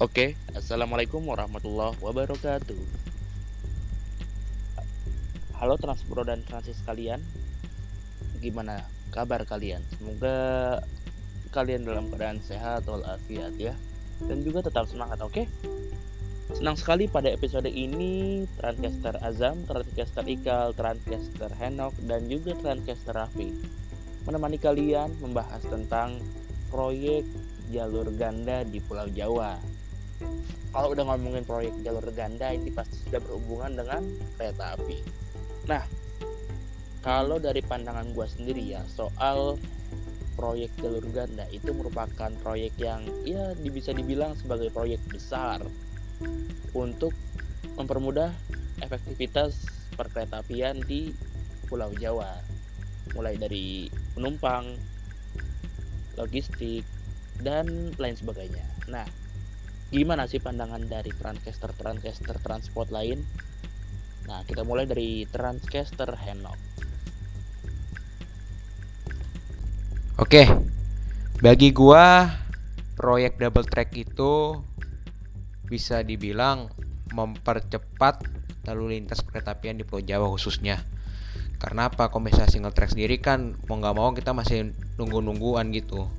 Oke, Assalamualaikum warahmatullahi wabarakatuh. Halo Transpro dan Transis kalian, gimana kabar kalian? Semoga kalian dalam keadaan sehat walafiat ya, dan juga tetap semangat, oke? Senang sekali pada episode ini Transcaster Azam, Transcaster Ikal, Transcaster Henok, dan juga Transcaster Raffi menemani kalian membahas tentang proyek jalur ganda di Pulau Jawa kalau udah ngomongin proyek jalur ganda ini pasti sudah berhubungan dengan kereta api. Nah, kalau dari pandangan gue sendiri ya soal proyek jalur ganda itu merupakan proyek yang ya bisa dibilang sebagai proyek besar untuk mempermudah efektivitas perkeretaapian di Pulau Jawa mulai dari penumpang, logistik, dan lain sebagainya. Nah, gimana sih pandangan dari transcaster transcaster transport lain? Nah kita mulai dari transcaster Henok oke bagi gua proyek double track itu bisa dibilang mempercepat lalu lintas kereta apian di Pulau Jawa khususnya. Karena apa? Kompensasi single track sendiri kan mau nggak mau kita masih nunggu-nungguan gitu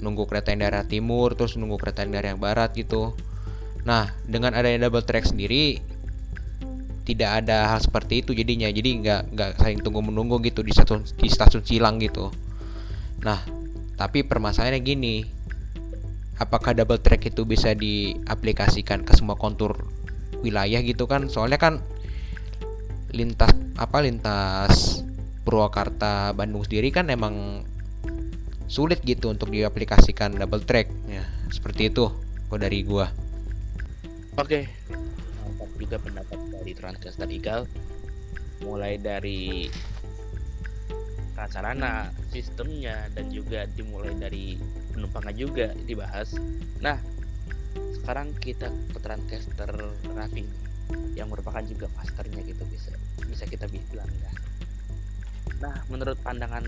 nunggu kereta yang daerah timur terus nunggu kereta yang daerah yang barat gitu. Nah dengan adanya double track sendiri tidak ada hal seperti itu jadinya. Jadi nggak nggak saling tunggu menunggu gitu di stasiun di stasiun silang gitu. Nah tapi permasalahannya gini apakah double track itu bisa diaplikasikan ke semua kontur wilayah gitu kan? Soalnya kan lintas apa lintas Purwakarta Bandung sendiri kan emang sulit gitu untuk diaplikasikan double track. Ya. Seperti itu kok dari gua. Oke. Mantap juga pendapat dari Transcaster Eagle mulai dari prasarana sistemnya dan juga dimulai dari penumpangnya juga dibahas. Nah sekarang kita ke Transcaster Raffi yang merupakan juga masternya gitu bisa bisa kita bilang ya. Nah menurut pandangan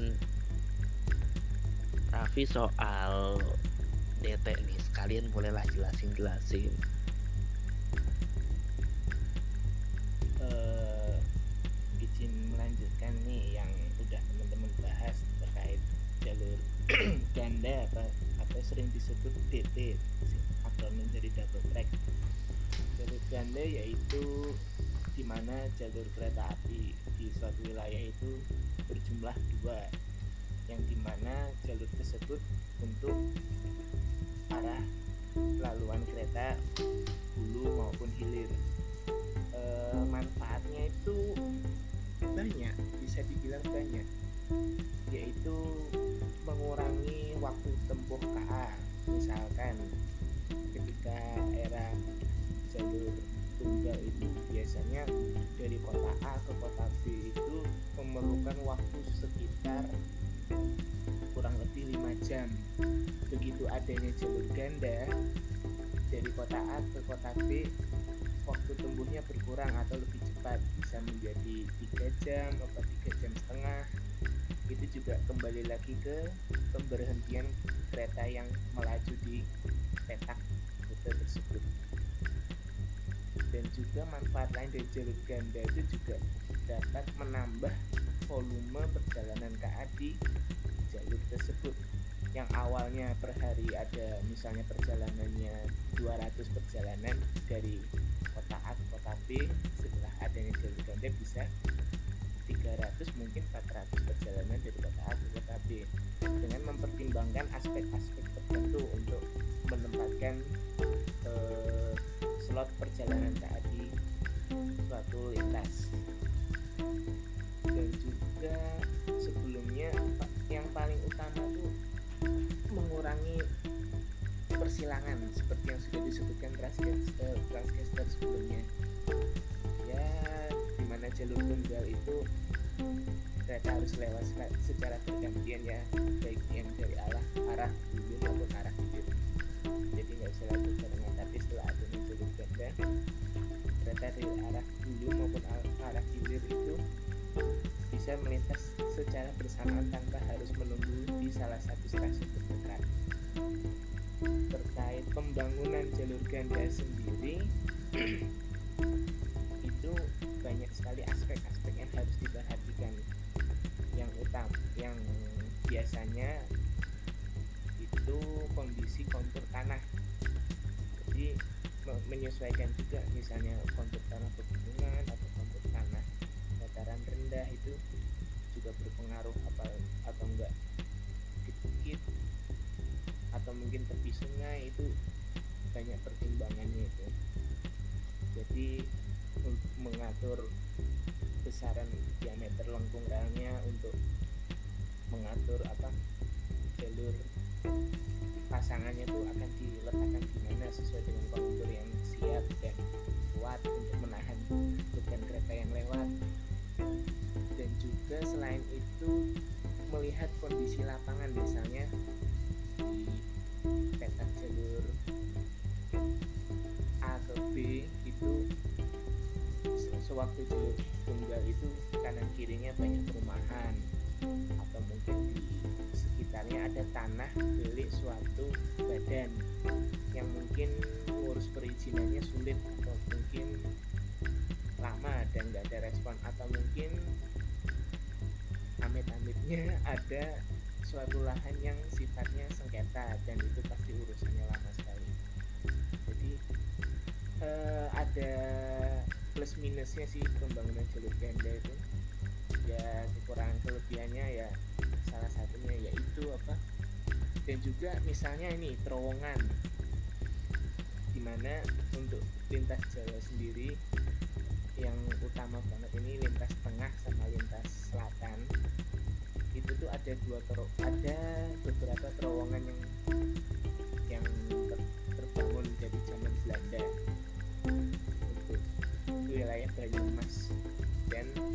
Raffi soal DT nih sekalian bolehlah jelasin jelasin uh, izin melanjutkan nih yang udah teman-teman bahas terkait jalur ganda apa atau sering disebut DT atau menjadi double track. Jalur ganda yaitu di mana jalur kereta api di suatu wilayah itu berjumlah dua yang di mana jalur tersebut untuk arah laluan kereta hulu maupun hilir. E, manfaatnya itu banyak bisa dibilang banyak. Yaitu mengurangi waktu tempuh KA misalkan ketika era jalur tunggal itu biasanya dari kota A ke kota B itu memerlukan waktu sekitar kurang lebih lima jam. Begitu adanya jalur ganda dari kota A ke kota B waktu tumbuhnya berkurang atau lebih cepat. Bisa menjadi tiga jam atau tiga jam setengah. Itu juga kembali lagi ke pemberhentian kereta yang melaju di petak rute tersebut. Dan juga manfaat lain dari jalur ganda itu juga dapat menambah volume perjalanan KA di jalur tersebut. Yang awalnya per hari ada misalnya perjalanannya 200 perjalanan dari kota A ke kota B setelah adanya jalur ganda bisa 300 mungkin 400 perjalanan dari kota A ke kota B. Dengan mempertimbangkan aspek-aspek tertentu untuk menempatkan eh, slot perjalanan KA di suatu lintas juga sebelumnya yang paling utama tuh mengurangi persilangan seperti yang sudah disebutkan transcaster transcaster sebelumnya. Ya di mana jalur tunggal itu kereta harus lewat secara bergantian ya baik yang dari arah arah dulu maupun arah hilir jadi nggak usah lagi barengan tapi setelah adanya jalur ganda kereta dari arah dulu maupun arah hilir itu bisa melintas secara bersamaan tanpa harus menunggu di salah satu stasiun terdekat. terkait pembangunan jalur ganda sendiri itu banyak sekali aspek-aspek yang harus diperhatikan yang utama yang biasanya itu kondisi kontur tanah jadi menyesuaikan juga misalnya kontur mungkin tepi sungai itu banyak pertimbangannya itu. Jadi untuk mengatur besaran diameter lengkung relnya untuk mengatur apa jalur pasangannya itu akan diletakkan di mana sesuai dengan kontur yang siap dan kuat untuk menahan beban kereta yang lewat. Dan juga selain itu melihat kondisi lapangan misalnya sewaktu jalur tunggal itu kanan kirinya banyak perumahan. Atau mungkin di sekitarnya ada tanah milik suatu badan yang mungkin ngurus perizinannya sulit atau mungkin lama dan nggak ada respon. Atau mungkin amit-amitnya ada suatu lahan yang sifatnya sengketa dan itu pasti urusannya lama sekali. Jadi eh, ada plus minusnya sih pembangunan jalur ganda itu. Ya kekurangan kelebihannya ya salah satunya yaitu apa? Dan juga misalnya ini terowongan. Di mana untuk lintas Jawa sendiri yang utama banget ini lintas tengah sama lintas selatan. Itu tuh ada dua ter ada beberapa terowongan yang yang ter terbangun dari zaman Belanda wilayah Banyumas dan e,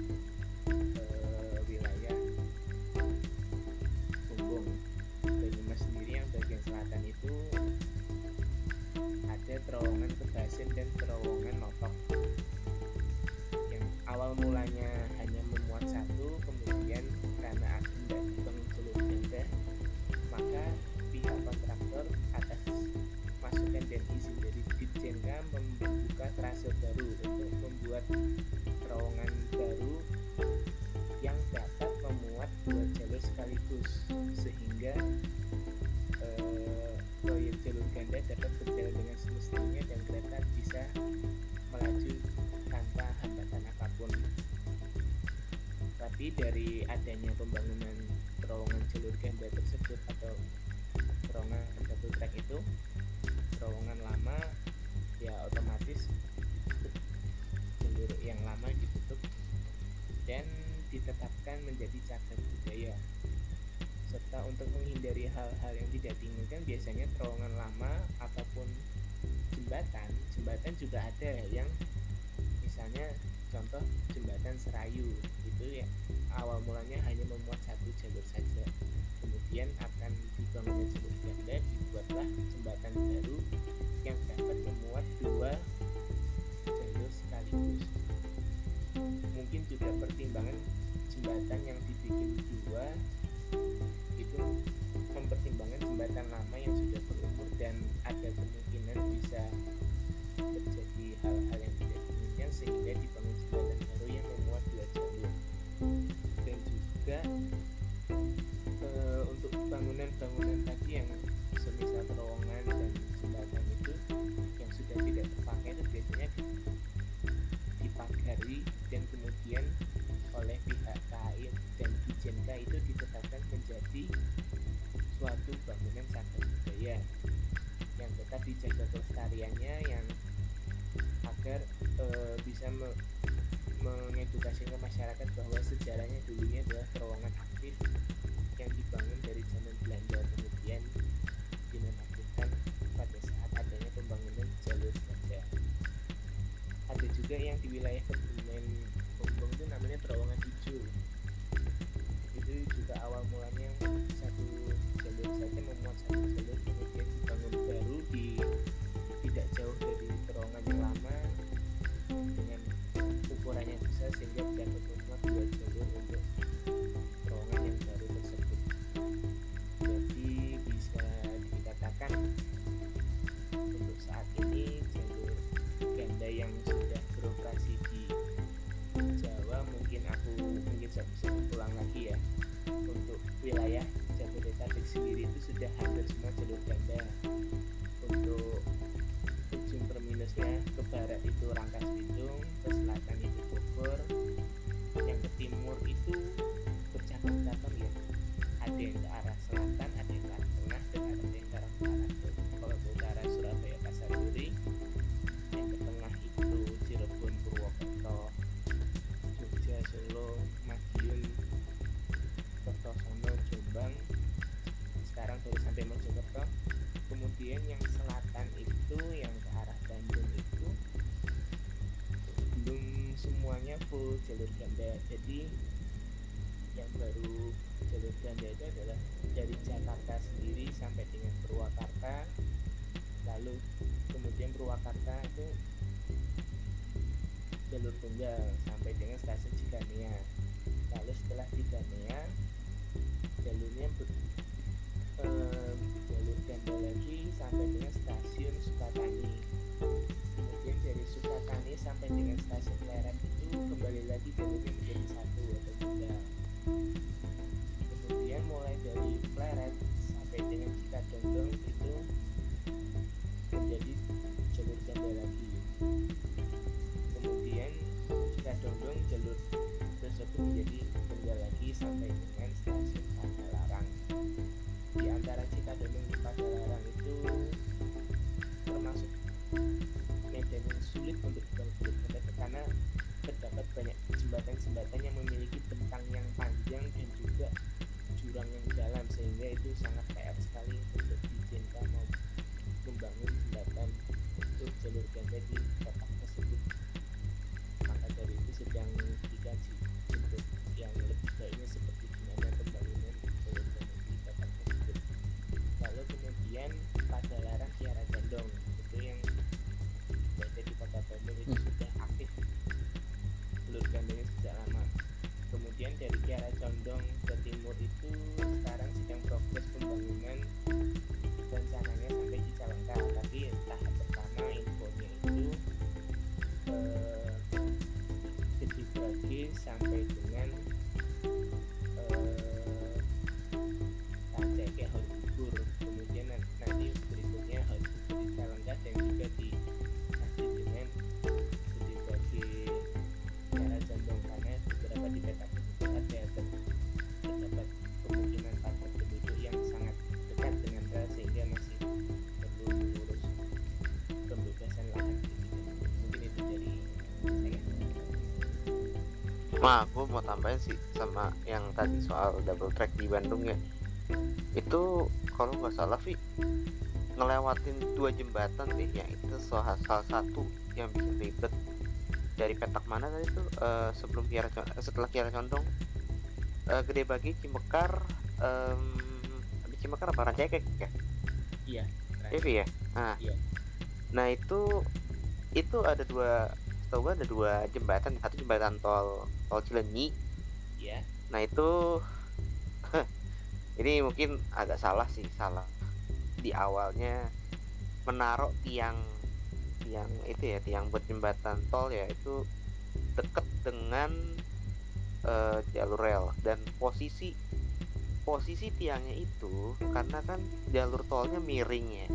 terowongan baru yang dapat memuat dua jalur sekaligus sehingga eh, proyek jalur ganda dapat berjalan dengan semestinya dan kereta bisa melaju tanpa hambatan apa pun. Tapi dari adanya pembangunan terowongan jalur ganda tersebut atau terowongan double track itu terowongan lama ya otomatis yang lama ditutup dan ditetapkan menjadi cagar budaya. Serta untuk menghindari hal-hal yang tidak diinginkan biasanya terowongan lama ataupun jembatan. Jembatan juga ada yang misalnya contoh jembatan Serayu itu ya awal mulanya hanya memuat satu jalur saja. Kemudian akan dibangunnya jalur ganda dibuatlah jembatan baru dan ada kemungkinan bisa terjadi hal-hal yang tidak diinginkan sehingga dibangun jembatan baru yang memuat dua jalur. Dan juga e, untuk bangunan-bangunan tadi yang tunggal sampai dengan stasiun Ciganea lalu setelah Ciganea jalurnya ber, eh, jalur ganda lagi sampai dengan stasiun Sukatani. Kemudian dari Sukatani sampai dengan stasiun Pleret itu kembali lagi jalurnya Ma, aku mau tambahin sih sama yang tadi soal double track di Bandung ya. Itu kalau nggak salah Vi ngelewatin dua jembatan deh yang itu salah, salah satu yang bikin ribet dari petak mana tadi tuh Eh, sebelum Kiara eh, setelah Kiara Condong Eh, Gede Bagi Cimekar di Cimekar apa Rancakek ya? iya Iya ya. Nah, Iya. nah itu itu ada dua setahu gue ada dua jembatan satu jembatan tol tol Cilenyi ya Nah itu ini mungkin agak salah sih salah. Di awalnya menaruh tiang tiang itu ya tiang buat jembatan tol ya itu deket dengan eh, jalur rel. Dan posisi posisi tiangnya itu karena kan jalur tolnya miring ya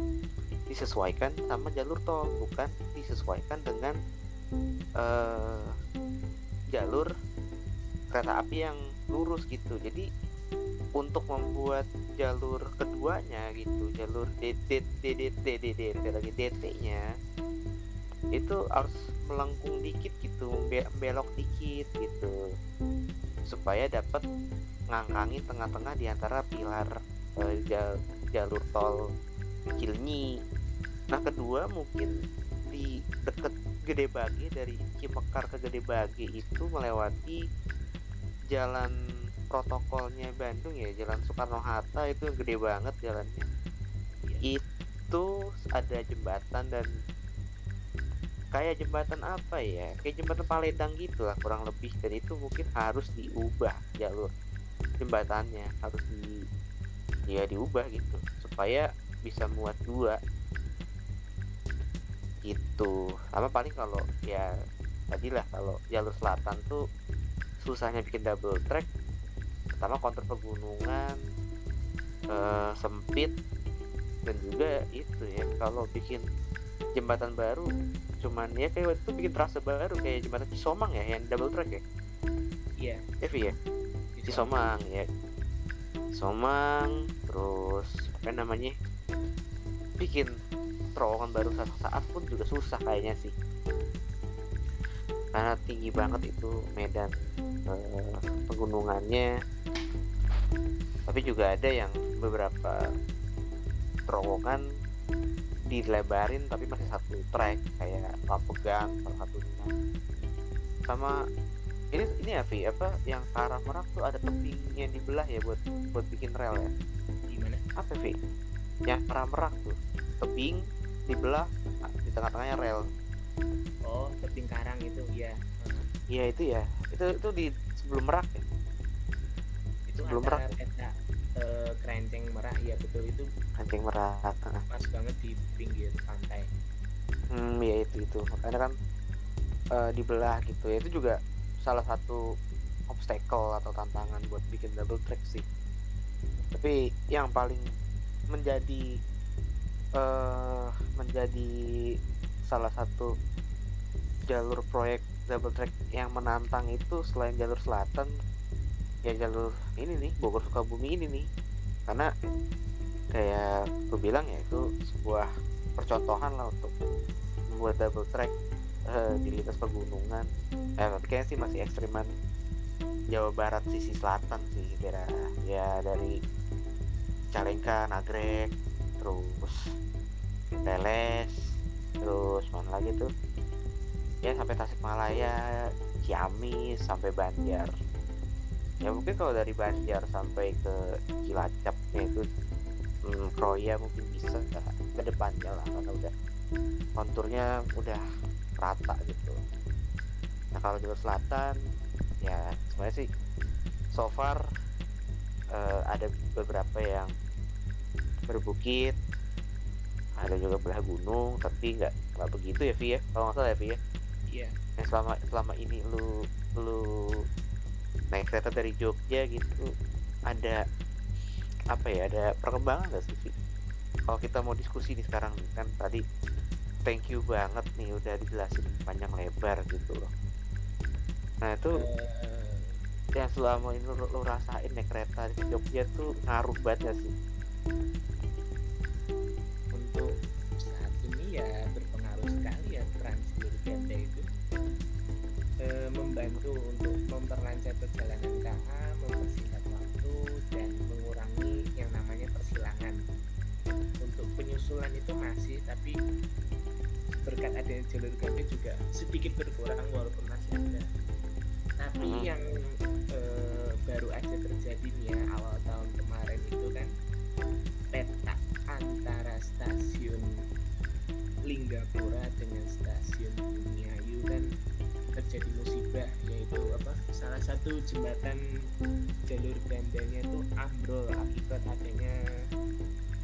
disesuaikan sama jalur tol bukan disesuaikan dengan eh, jalur kereta api yang lurus gitu. Jadi untuk membuat jalur keduanya gitu jalur DD DD DD lagi DT nya itu harus melengkung dikit gitu be- belok dikit gitu supaya dapat ngangkangin tengah-tengah di antara pilar eh, jal- jalur tol Cilenyi nah kedua mungkin di deket Gede Bage dari Cimekar ke Gede Bage itu melewati jalan protokolnya Bandung ya jalan Soekarno Hatta itu yang gede banget jalannya. Itu ada jembatan dan kayak jembatan apa ya kayak jembatan Paledang gitu lah kurang lebih dan itu mungkin harus diubah jalur jembatannya harus di ya diubah gitu supaya bisa muat dua. Gitu sama paling kalau ya tadi lah kalau jalur selatan tuh susahnya bikin double track pertama kontur pegunungan eh, speed dan juga itu ya kalau bikin jembatan baru cuman ya kayak waktu itu bikin trase baru kayak jembatan Cisomang ya yang double track ya? Iya. Ya Vi ya? Cisomang. Ya. Cisomang terus apa namanya bikin terowongan baru saat saat pun juga susah kayaknya sih. Karena tinggi banget itu medan pegunungannya. Tapi juga ada yang beberapa terowongan dilebarin tapi masih satu track kayak lampu gang salah satunya. Sama ini ini ya Vi apa yang ke arah Merak tuh ada tebingnya dibelah ya buat buat bikin rel ya? Gimana? Apa Vi yang ke arah Merak tuh tebing dibelah di tengah-tengahnya rel. Oh tebing karang itu ya iya itu ya itu itu di sebelum Merak ya? Itu Sebelum Merak. eh, kerenceng merak ya betul itu kancing Merak pas banget di pinggir pantai. Hmm ya itu itu. Makanya kan eh, dibelah gitu ya. Itu juga salah satu obstacle atau tantangan buat bikin double track sih. Tapi yang paling menjadi eh menjadi salah satu jalur proyek double track yang menantang itu selain jalur selatan ya jalur ini nih Bogor Sukabumi ini nih. Karena kayak gue bilang ya itu sebuah percontohan lah untuk membuat double track eh, di lintas pegunungan. Eh tapi kayaknya sih masih ekstriman Jawa Barat sisi selatan sih daerah ya dari Calengka, Nagrek, terus Teles, terus mana lagi tuh ya sampai Tasikmalaya, Ciamis sampai Banjar. Ya mungkin kalau dari Banjar sampai ke Cilacapnya itu hmm, Kroya mungkin bisa ke depannya lah karena udah konturnya udah rata gitu. Nah kalau jalur selatan ya sebenarnya sih so far eh, ada beberapa yang berbukit ada juga belah gunung tapi nggak nggak begitu ya Vi ya? Kalau nggak salah ya Vi ya iya. Yang selama selama ini lu lu naik kereta dari Jogja gitu ada apa ya ada perkembangan nggak sih kalau kita mau diskusi nih sekarang nih, kan tadi thank you banget nih udah dijelasin panjang lebar gitu loh. Nah itu Eh, yang selama ini lu, lu rasain naik kereta di Jogja tuh ngaruh banget gak sih membantu untuk memperlancar perjalanan KA, mempersingkat waktu dan mengurangi yang namanya persilangan. Untuk penyusulan itu masih tapi berkat adanya jalur ganda juga sedikit berkurang walaupun masih ada. Tapi Mhm. yang eh, baru aja terjadi nih ya awal tahun kemarin itu kan peta antara stasiun Linggapura dengan stasiun Bumiayu kan terjadi musibah salah satu jembatan jalur gandanya itu ambrol akibat adanya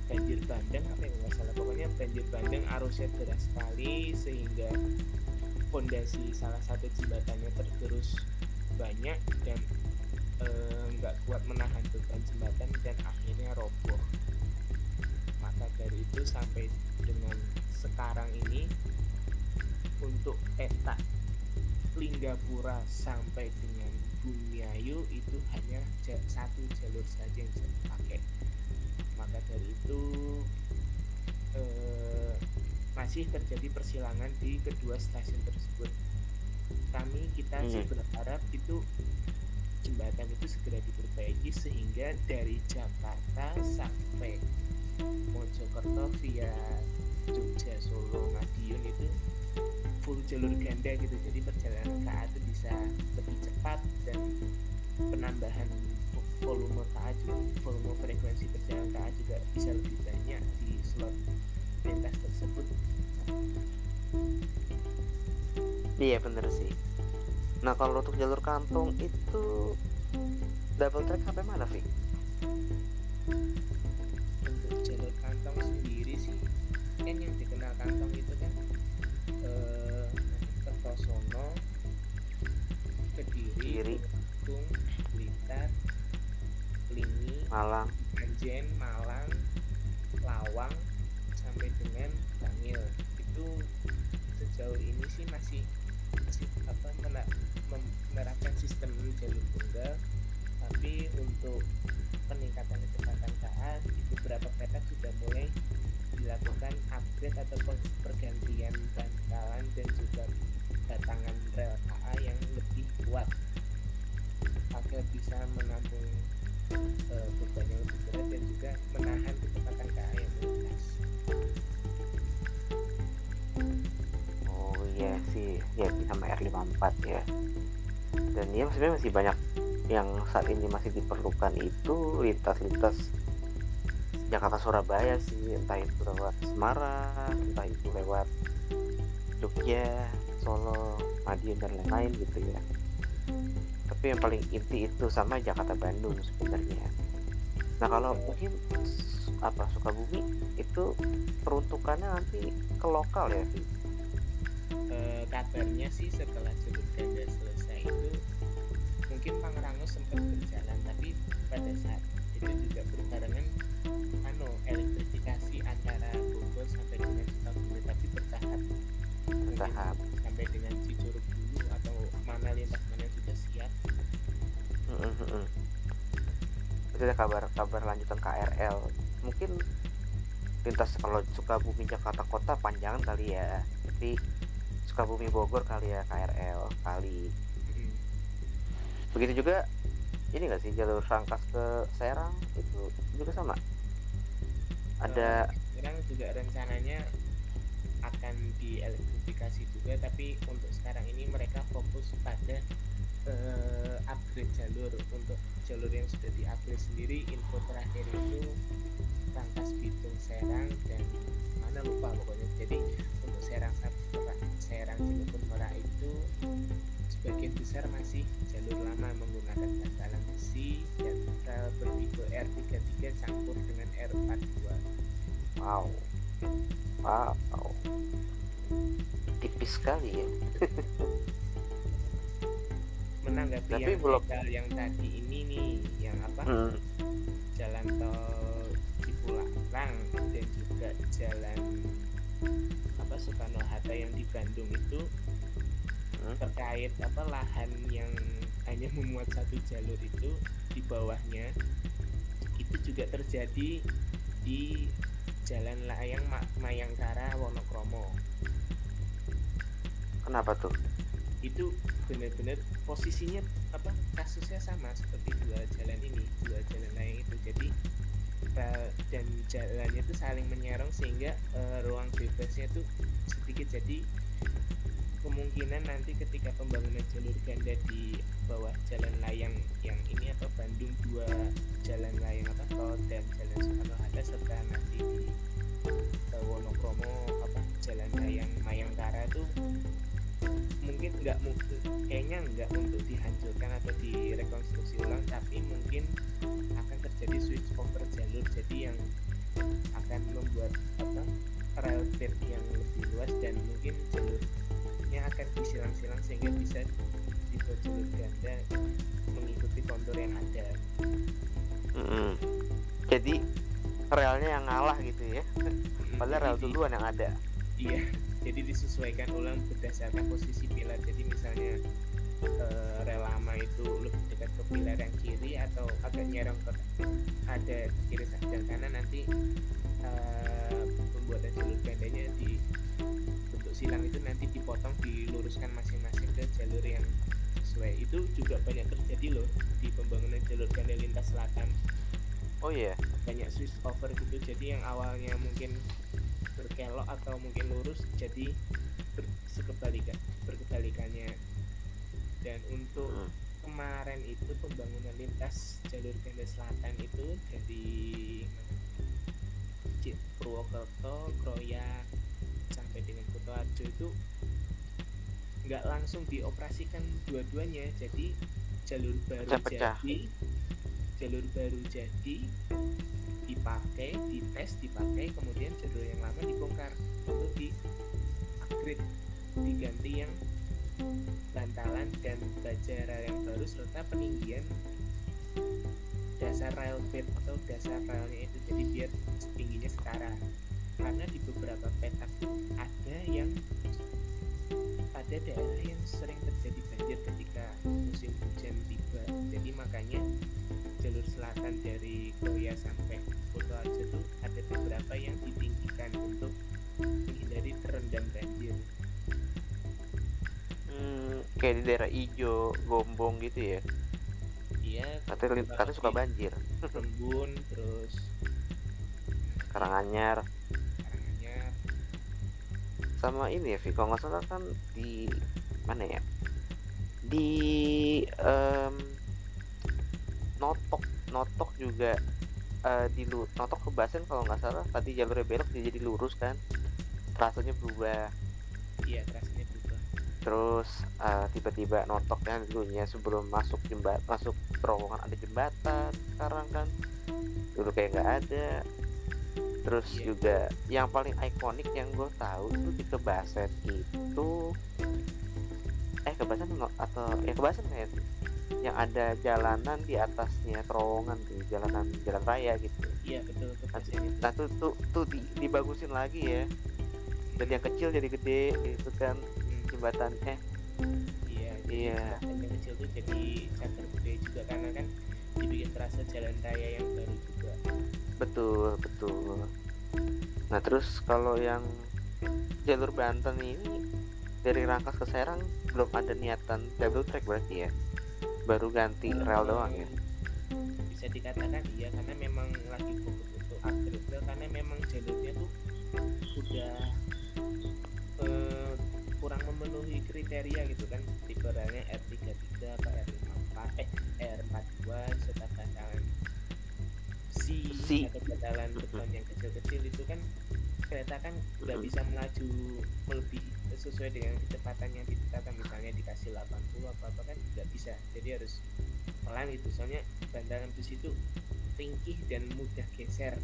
banjir bandang apa yang salah. Pokoknya banjir bandang arusnya deras sekali sehingga fondasi salah satu jembatannya tergerus banyak dan eh, nggak kuat menahan beban jembatan dan akhirnya roboh. Maka dari itu sampai dengan sekarang ini untuk peta Linggapura sampai dengan Bumiayu itu hanya satu jalur saja yang bisa dipakai. Maka dari itu eh, masih terjadi persilangan di kedua stasiun tersebut. Kami kita sih Hmm. berharap itu jembatan itu segera diperbaiki sehingga dari Jakarta sampai Mojokerto via Jogja Solo Madiun itu full jalur ganda gitu. Jadi perjalanan KA itu bisa lebih cepat dan penambahan vo- volume KA juga volume frekuensi perjalanan KA juga bisa lebih banyak di slot lintas tersebut iya bener sih nah kalau untuk jalur kantong itu double track sampai mana Vi? Iya sih, ya sama R54 ya. Dan ya sebenarnya masih banyak yang saat ini masih diperlukan itu lintas-lintas Jakarta Surabaya sih, entah itu lewat Semarang, entah itu lewat Jogja, Solo, Madiun dan lain-lain gitu ya. Tapi yang paling inti itu sama Jakarta Bandung sebenarnya. Nah kalau mungkin apa Sukabumi itu peruntukannya nanti ke lokal ya, Kabarnya sih setelah jalur ganda selesai itu mungkin Pangrango sempat berjalan tapi pada saat itu juga berbarengan anu elektrifikasi antara Bogor sampai dengan Sukabumi tapi bertahap Bertahap. sampai dengan Cicurug dulu atau mana lintas mana sudah siap Mm. Itu ada kabar-kabar lanjutan KRL. Mungkin lintas kalau Sukabumi Jakarta Kota panjangan kali ya. Tapi Sukabumi Bogor kali ya KRL kali. Mm. Begitu juga ini nggak sih jalur Rangkas ke Serang itu juga sama. Ada sekarang juga rencananya akan dielektrifikasi juga tapi untuk sekarang ini mereka fokus pada eh, upgrade jalur untuk jalur yang sudah di-upgrade sendiri info terakhir itu Rangkas Bitung Serang dan mana lupa pokoknya jadi Serang Serang Cilegon Merak itu sebagian besar masih jalur lama menggunakan bantalan besi dan rel bertipe R33 campur dengan R42 wow. Wow. Tipis sekali ya. menanggapi Tapi yang belum- yang tadi ini nih yang apa Hmm. jalan tol Cipularang dan juga jalan apa Soekarno Hatta yang di Bandung itu Hmm. terkait apa lahan yang hanya memuat satu jalur itu di bawahnya itu juga terjadi di Jalan Layang Ma- Mayangkara Wonokromo Kenapa tuh? itu benar-benar posisinya apa kasusnya sama seperti dua jalan ini dua jalan layang itu jadi dan jalannya itu saling menyerong sehingga eh, ruang bebasnya itu sedikit jadi kemungkinan nanti ketika pembangunan jalur ganda di bawah jalan layang yang ini apa Bandung dua jalan layang apa tol dan jalan Soekarno Hatta serta nanti di eh, Wonokromo apa jalan layang Mayangkara itu mungkin nggak mungkin kayaknya nggak untuk dihancurkan atau direkonstruksi ulang tapi mungkin akan terjadi switch over jalur jadi yang akan membuat apa rel bed yang lebih luas dan mungkin jalurnya akan disilang-silang sehingga bisa dibuat jalur ganda mengikuti kontur yang ada Mm-mm. Jadi relnya yang ngalah gitu ya. Padahal rel Jadi- duluan yang ada. Iya, jadi disesuaikan ulang berdasarkan posisi pilar. Jadi misalnya eh, rel lama itu lebih dekat ke pilar yang kiri atau agak nyerong ke ada ke kiri dan kanan nanti eh, pembuatan jalur gandanya di bentuk silang itu nanti dipotong diluruskan masing-masing ke jalur yang sesuai. Itu juga banyak terjadi loh di pembangunan jalur ganda lintas selatan Oh iya. banyak switch over gitu jadi yang awalnya mungkin berkelok atau mungkin lurus jadi ber- sekebalikan berkebalikannya dan untuk Hmm. kemarin itu pembangunan lintas jalur ganda selatan itu dari Purwokerto, Kroya sampai dengan Kutoarjo itu nggak langsung dioperasikan dua-duanya jadi jalur baru Pecah-pecah. jadi jalur baru jadi dipakai dites dipakai kemudian jalur yang lama dibongkar. Untuk di upgrade diganti yang bantalan dan baja rel yang baru serta peninggian dasar rail bed atau dasar railnya itu. Jadi biar tingginya setara. Karena di beberapa petak ada yang ada daerah yang sering terjadi banjir ketika musim hujan tiba. Jadi makanya jalur selatan dari Koya sampai Kuto aja tuh ada beberapa yang ditinggikan untuk menghindari terendam banjir Hmm, kayak di daerah Ijo, Gombong gitu ya. iya Katanya, katanya suka banjir. Rembun terus Karanganyar Karanganyar sama ini ya, Vi. Kalau nggak salah kan di mana ya? Di em, Notok, Notok juga eh, di lu Notok ke Basen kalau nggak salah tadi jalurnya belok dia jadi lurus kan. Trasenya berubah. iya trasnya berubah Terus eh, tiba-tiba Notoknya dulunya sebelum masuk jembat masuk terowongan ada jembatan sekarang kan dulu kayak nggak ada terus Iya. juga yang paling ikonik yang gue tahu tuh di Kebasen itu eh Kebasen atau ya Kebasen kayak yang ada jalanan di atasnya terowongan tuh jalanan jalan raya gitu. Iya betul itu nah tuh tuh, tuh di- dibagusin lagi ya. Dari yang kecil jadi gede gitu kan Hmm, jembatannya. Iya Iya. jembatan yang kecil tuh jadi center gede juga karena kan dibikin terasa jalan raya yang baru juga. Betul betul. Nah terus kalau yang jalur Banten ini dari Rangkas ke Serang belum ada niatan double track berarti ya baru ganti rel doang ya bisa dikatakan iya karena memang lagi untuk upgrade rel karena memang jalurnya tuh udah eh, kurang memenuhi kriteria gitu kan tipe relnya R33 apa R54 eh R42 serta bantalan C, C. atau bantalan beton yang kecil-kecil itu kan kereta kan Mhm. bisa melaju melebihi sesuai dengan kecepatan yang ditetapkan misalnya dikasih 80 apa apa kan nggak bisa. Jadi harus pelan gitu. Soalnya bantalan bus itu ringkih dan mudah geser.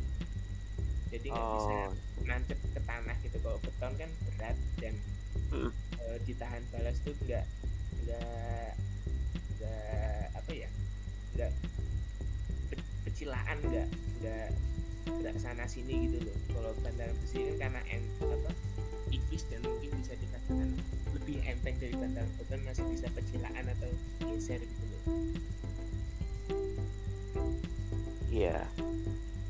Jadi nggak bisa oh nancep ke tanah gitu. Kalau beton kan berat dan Mm. eh, ditahan balas tuh nggak nggak nggak apa ya nggak pe- pecilaan nggak nggak nggak sana sini gitu loh. Kalau bantalan besi kan karena en, apa tipis dan mungkin bisa dikatakan lebih enteng dari bantalan beton masih bisa pecilaan atau geser gitu loh. Iya.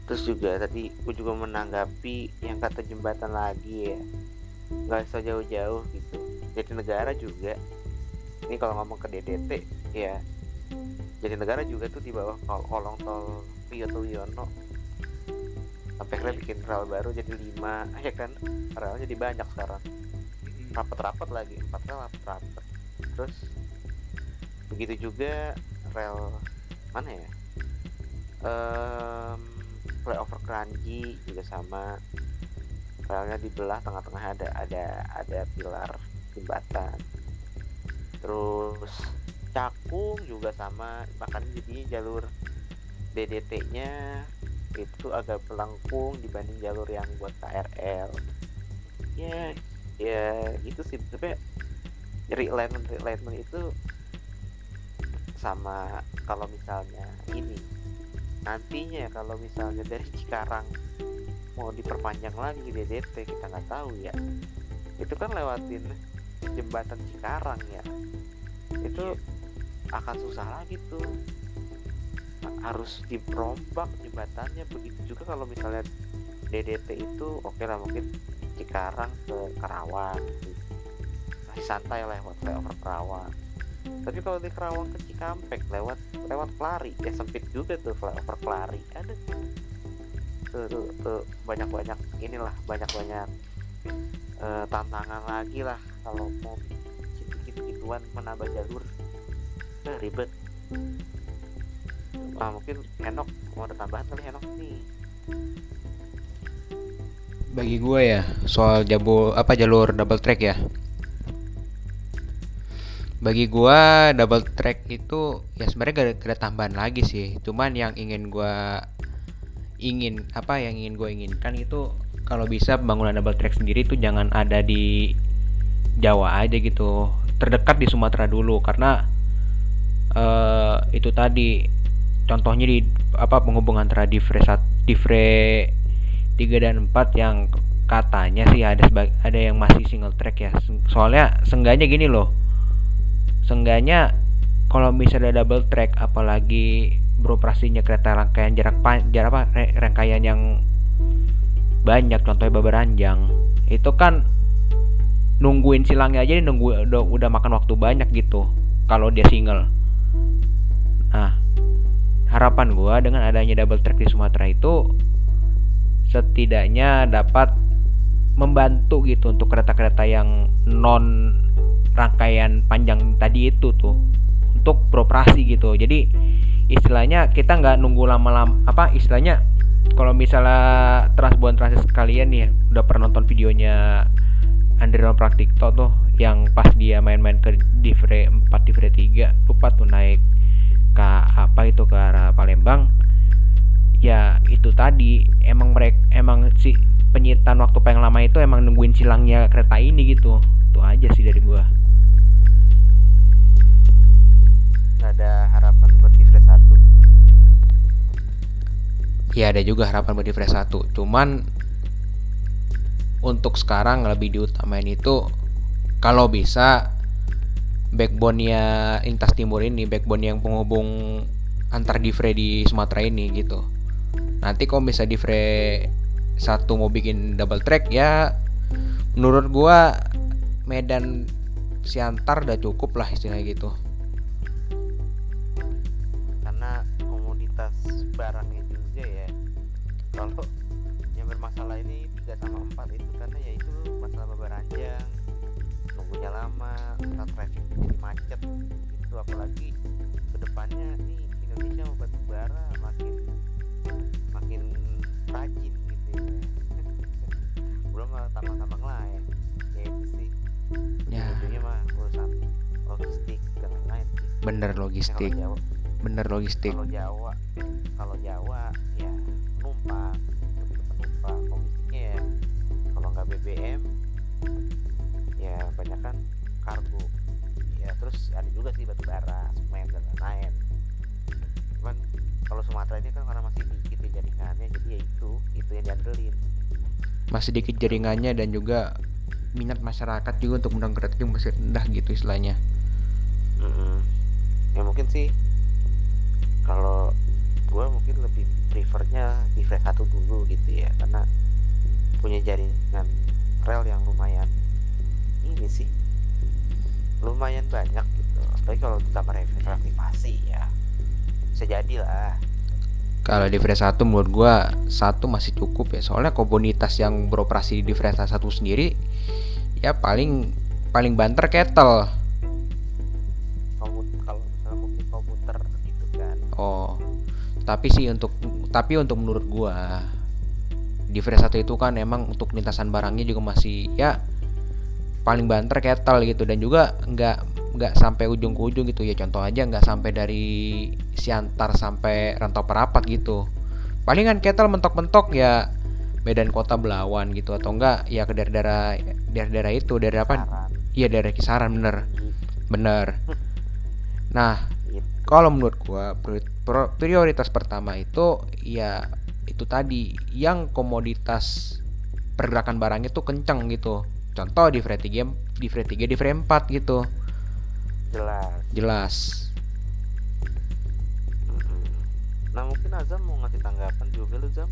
Terus juga tadi gue juga menanggapi yang kata jembatan lagi ya. Nggak usah jauh-jauh gitu. Jadi negara juga. Ini kalau ngomong ke DDT ya. Jadi negara juga tuh di bawah kol kolong tol Wiyoto Wiono sampai akhirnya bikin rel baru jadi lima. Ya kan? Relnya jadi banyak sekarang. Mm-mm. rapat-rapat lagi. Empat rel rapat-rapat terus begitu juga rel mana ya? Em, flyover Keranji juga sama. Relnya dibelah tengah-tengah ada ada ada pilar jembatan. Terus Cakung juga sama. Makanya jadinya jalur DDT-nya itu agak melengkung dibanding jalur yang buat KRL ya ya itu sih tapi realignment realignment itu sama kalau misalnya ini. Nantinya kalau misalnya dari Cikarang mau diperpanjang lagi DDT kita nggak tahu ya. Itu kan lewatin jembatan Cikarang ya. Itu akan susah lagi tuh harus dirombak jembatannya. Begitu juga kalau misalnya DDT itu oke lah mungkin Cikarang ke Karawang gitu. masih santai lewat flyover Karawang tapi kalau di Karawang ke Cikampek lewat lewat Kelari. Ya sempit juga tuh flyover Kelari. Ada. Tuh, tuh, tuh banyak banyak inilah banyak banyak eh, tantangan lagi lah kalau mau bikin gituan menambah jalur. Eh, ribet ah mungkin Henok mau ada tambahan kali Henok nih Bagi gue ya soal jabu apa jalur double track ya. Bagi gua double track itu ya sebenarnya gak ada, tambahan lagi sih. Cuman yang ingin gua ingin apa yang ingin gue inginkan itu kalau bisa pembangunan double track sendiri itu jangan ada di Jawa aja gitu. Terdekat di Sumatera dulu karena eh itu tadi contohnya di apa penghubung antara sat- Divre 3 dan 4 yang katanya sih ada ada yang masih single track ya. Soalnya sengganya gini loh. Sengganya kalau misalnya double track apalagi beroperasinya kereta rangkaian jarak pan jarak apa rangkaian yang banyak contohnya Babaranjang itu kan nungguin silangnya aja dia nunggu udah, udah makan waktu banyak gitu kalau dia single harapan gua dengan adanya double track di Sumatera itu setidaknya dapat membantu gitu untuk kereta-kereta yang non rangkaian panjang tadi itu tuh untuk beroperasi gitu. Jadi istilahnya kita nggak nunggu lama-lama apa istilahnya kalau misalnya transbuan transit kalian nih udah pernah nonton videonya Andriano Praktikto tuh yang pas dia main-main ke Divre 4 Divre 3 lupa tuh naik ke apa itu ke arah Palembang ya itu tadi emang mereka emang si penyitaan waktu paling lama itu emang nungguin silangnya kereta ini gitu. Itu aja sih dari gua. Nggak ada harapan buat Divre satu? Ya ada juga harapan buat Divre 1 cuman untuk sekarang lebih diutamain itu kalau bisa backbone-nya Intas Timur ini backbone yang penghubung antar Divre di Sumatera ini gitu. Nanti kalau bisa Divre satu mau bikin double track ya menurut gua Medan Siantar udah cukup lah istilahnya gitu Ya, kalau logistik Jawa bener logistik. kalau Jawa kalau Jawa ya penumpang. Lebih ke penumpang logistiknya ya kalau nggak BBM ya banyak kan kargo. Ya terus ada juga sih batu bara semen dan lain-lain. Cuman kalau Sumatera ini kan karena masih dikit ya jaringannya jadi ya itu itu yang diandelin. Masih dikit jaringannya dan juga minat masyarakat juga untuk kereta juga masih rendah gitu istilahnya. Mm-mm. Ya mungkin sih kalau gua mungkin lebih prefernya di flat satu dulu gitu ya karena punya jaringan rel yang lumayan ini sih lumayan banyak gitu. Apalagi kalau ditambah reaktivasi ya bisa jadi lah kalau di Fresa 1 menurut gua satu masih cukup ya. Soalnya komunitas yang beroperasi di Fresa 1 sendiri ya paling paling banter kettle oh. Tapi sih untuk tapi untuk menurut gua di Fresa 1 itu kan emang untuk lintasan barangnya juga masih ya paling banter kettle gitu. Dan juga nggak nggak sampai ujung ke ujung gitu. Ya contoh aja nggak sampai dari Siantar sampai Rantau Perapat gitu. Palingan kettle mentok-mentok ya Medan Kota Belawan gitu. Atau enggak ya ke daerah-daerah daerah-daerah itu daerah apa? Iya daerah kisaran bener. Bener. Nah. Kalau menurut gua prioritas pertama itu ya itu tadi yang komoditas pergerakan barangnya tuh kenceng gitu. Contoh di frame 3 di frame 3 di frame 4 gitu. Jelas. Jelas. Nah mungkin Azam mau ngasih tanggapan juga lu Zam?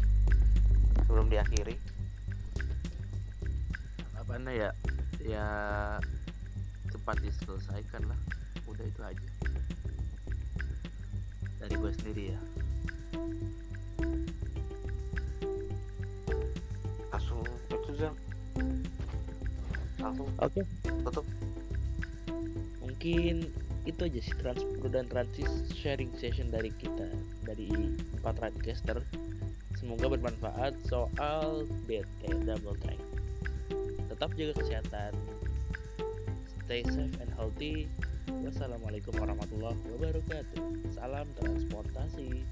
Sebelum diakhiri. apa ya ya cepat diselesaikan lah. Udah itu aja dari gue sendiri ya. Langsung itu Zam. Langsung oke. tutup. mungkin itu aja sih transport dan transis sharing session dari kita dari empat radcaster. Semoga bermanfaat. Soal BT double track. Tetap jaga kesehatan. Stay safe and healthy wassalamualaikum warahmatullahi wabarakatuh. Salam transportasi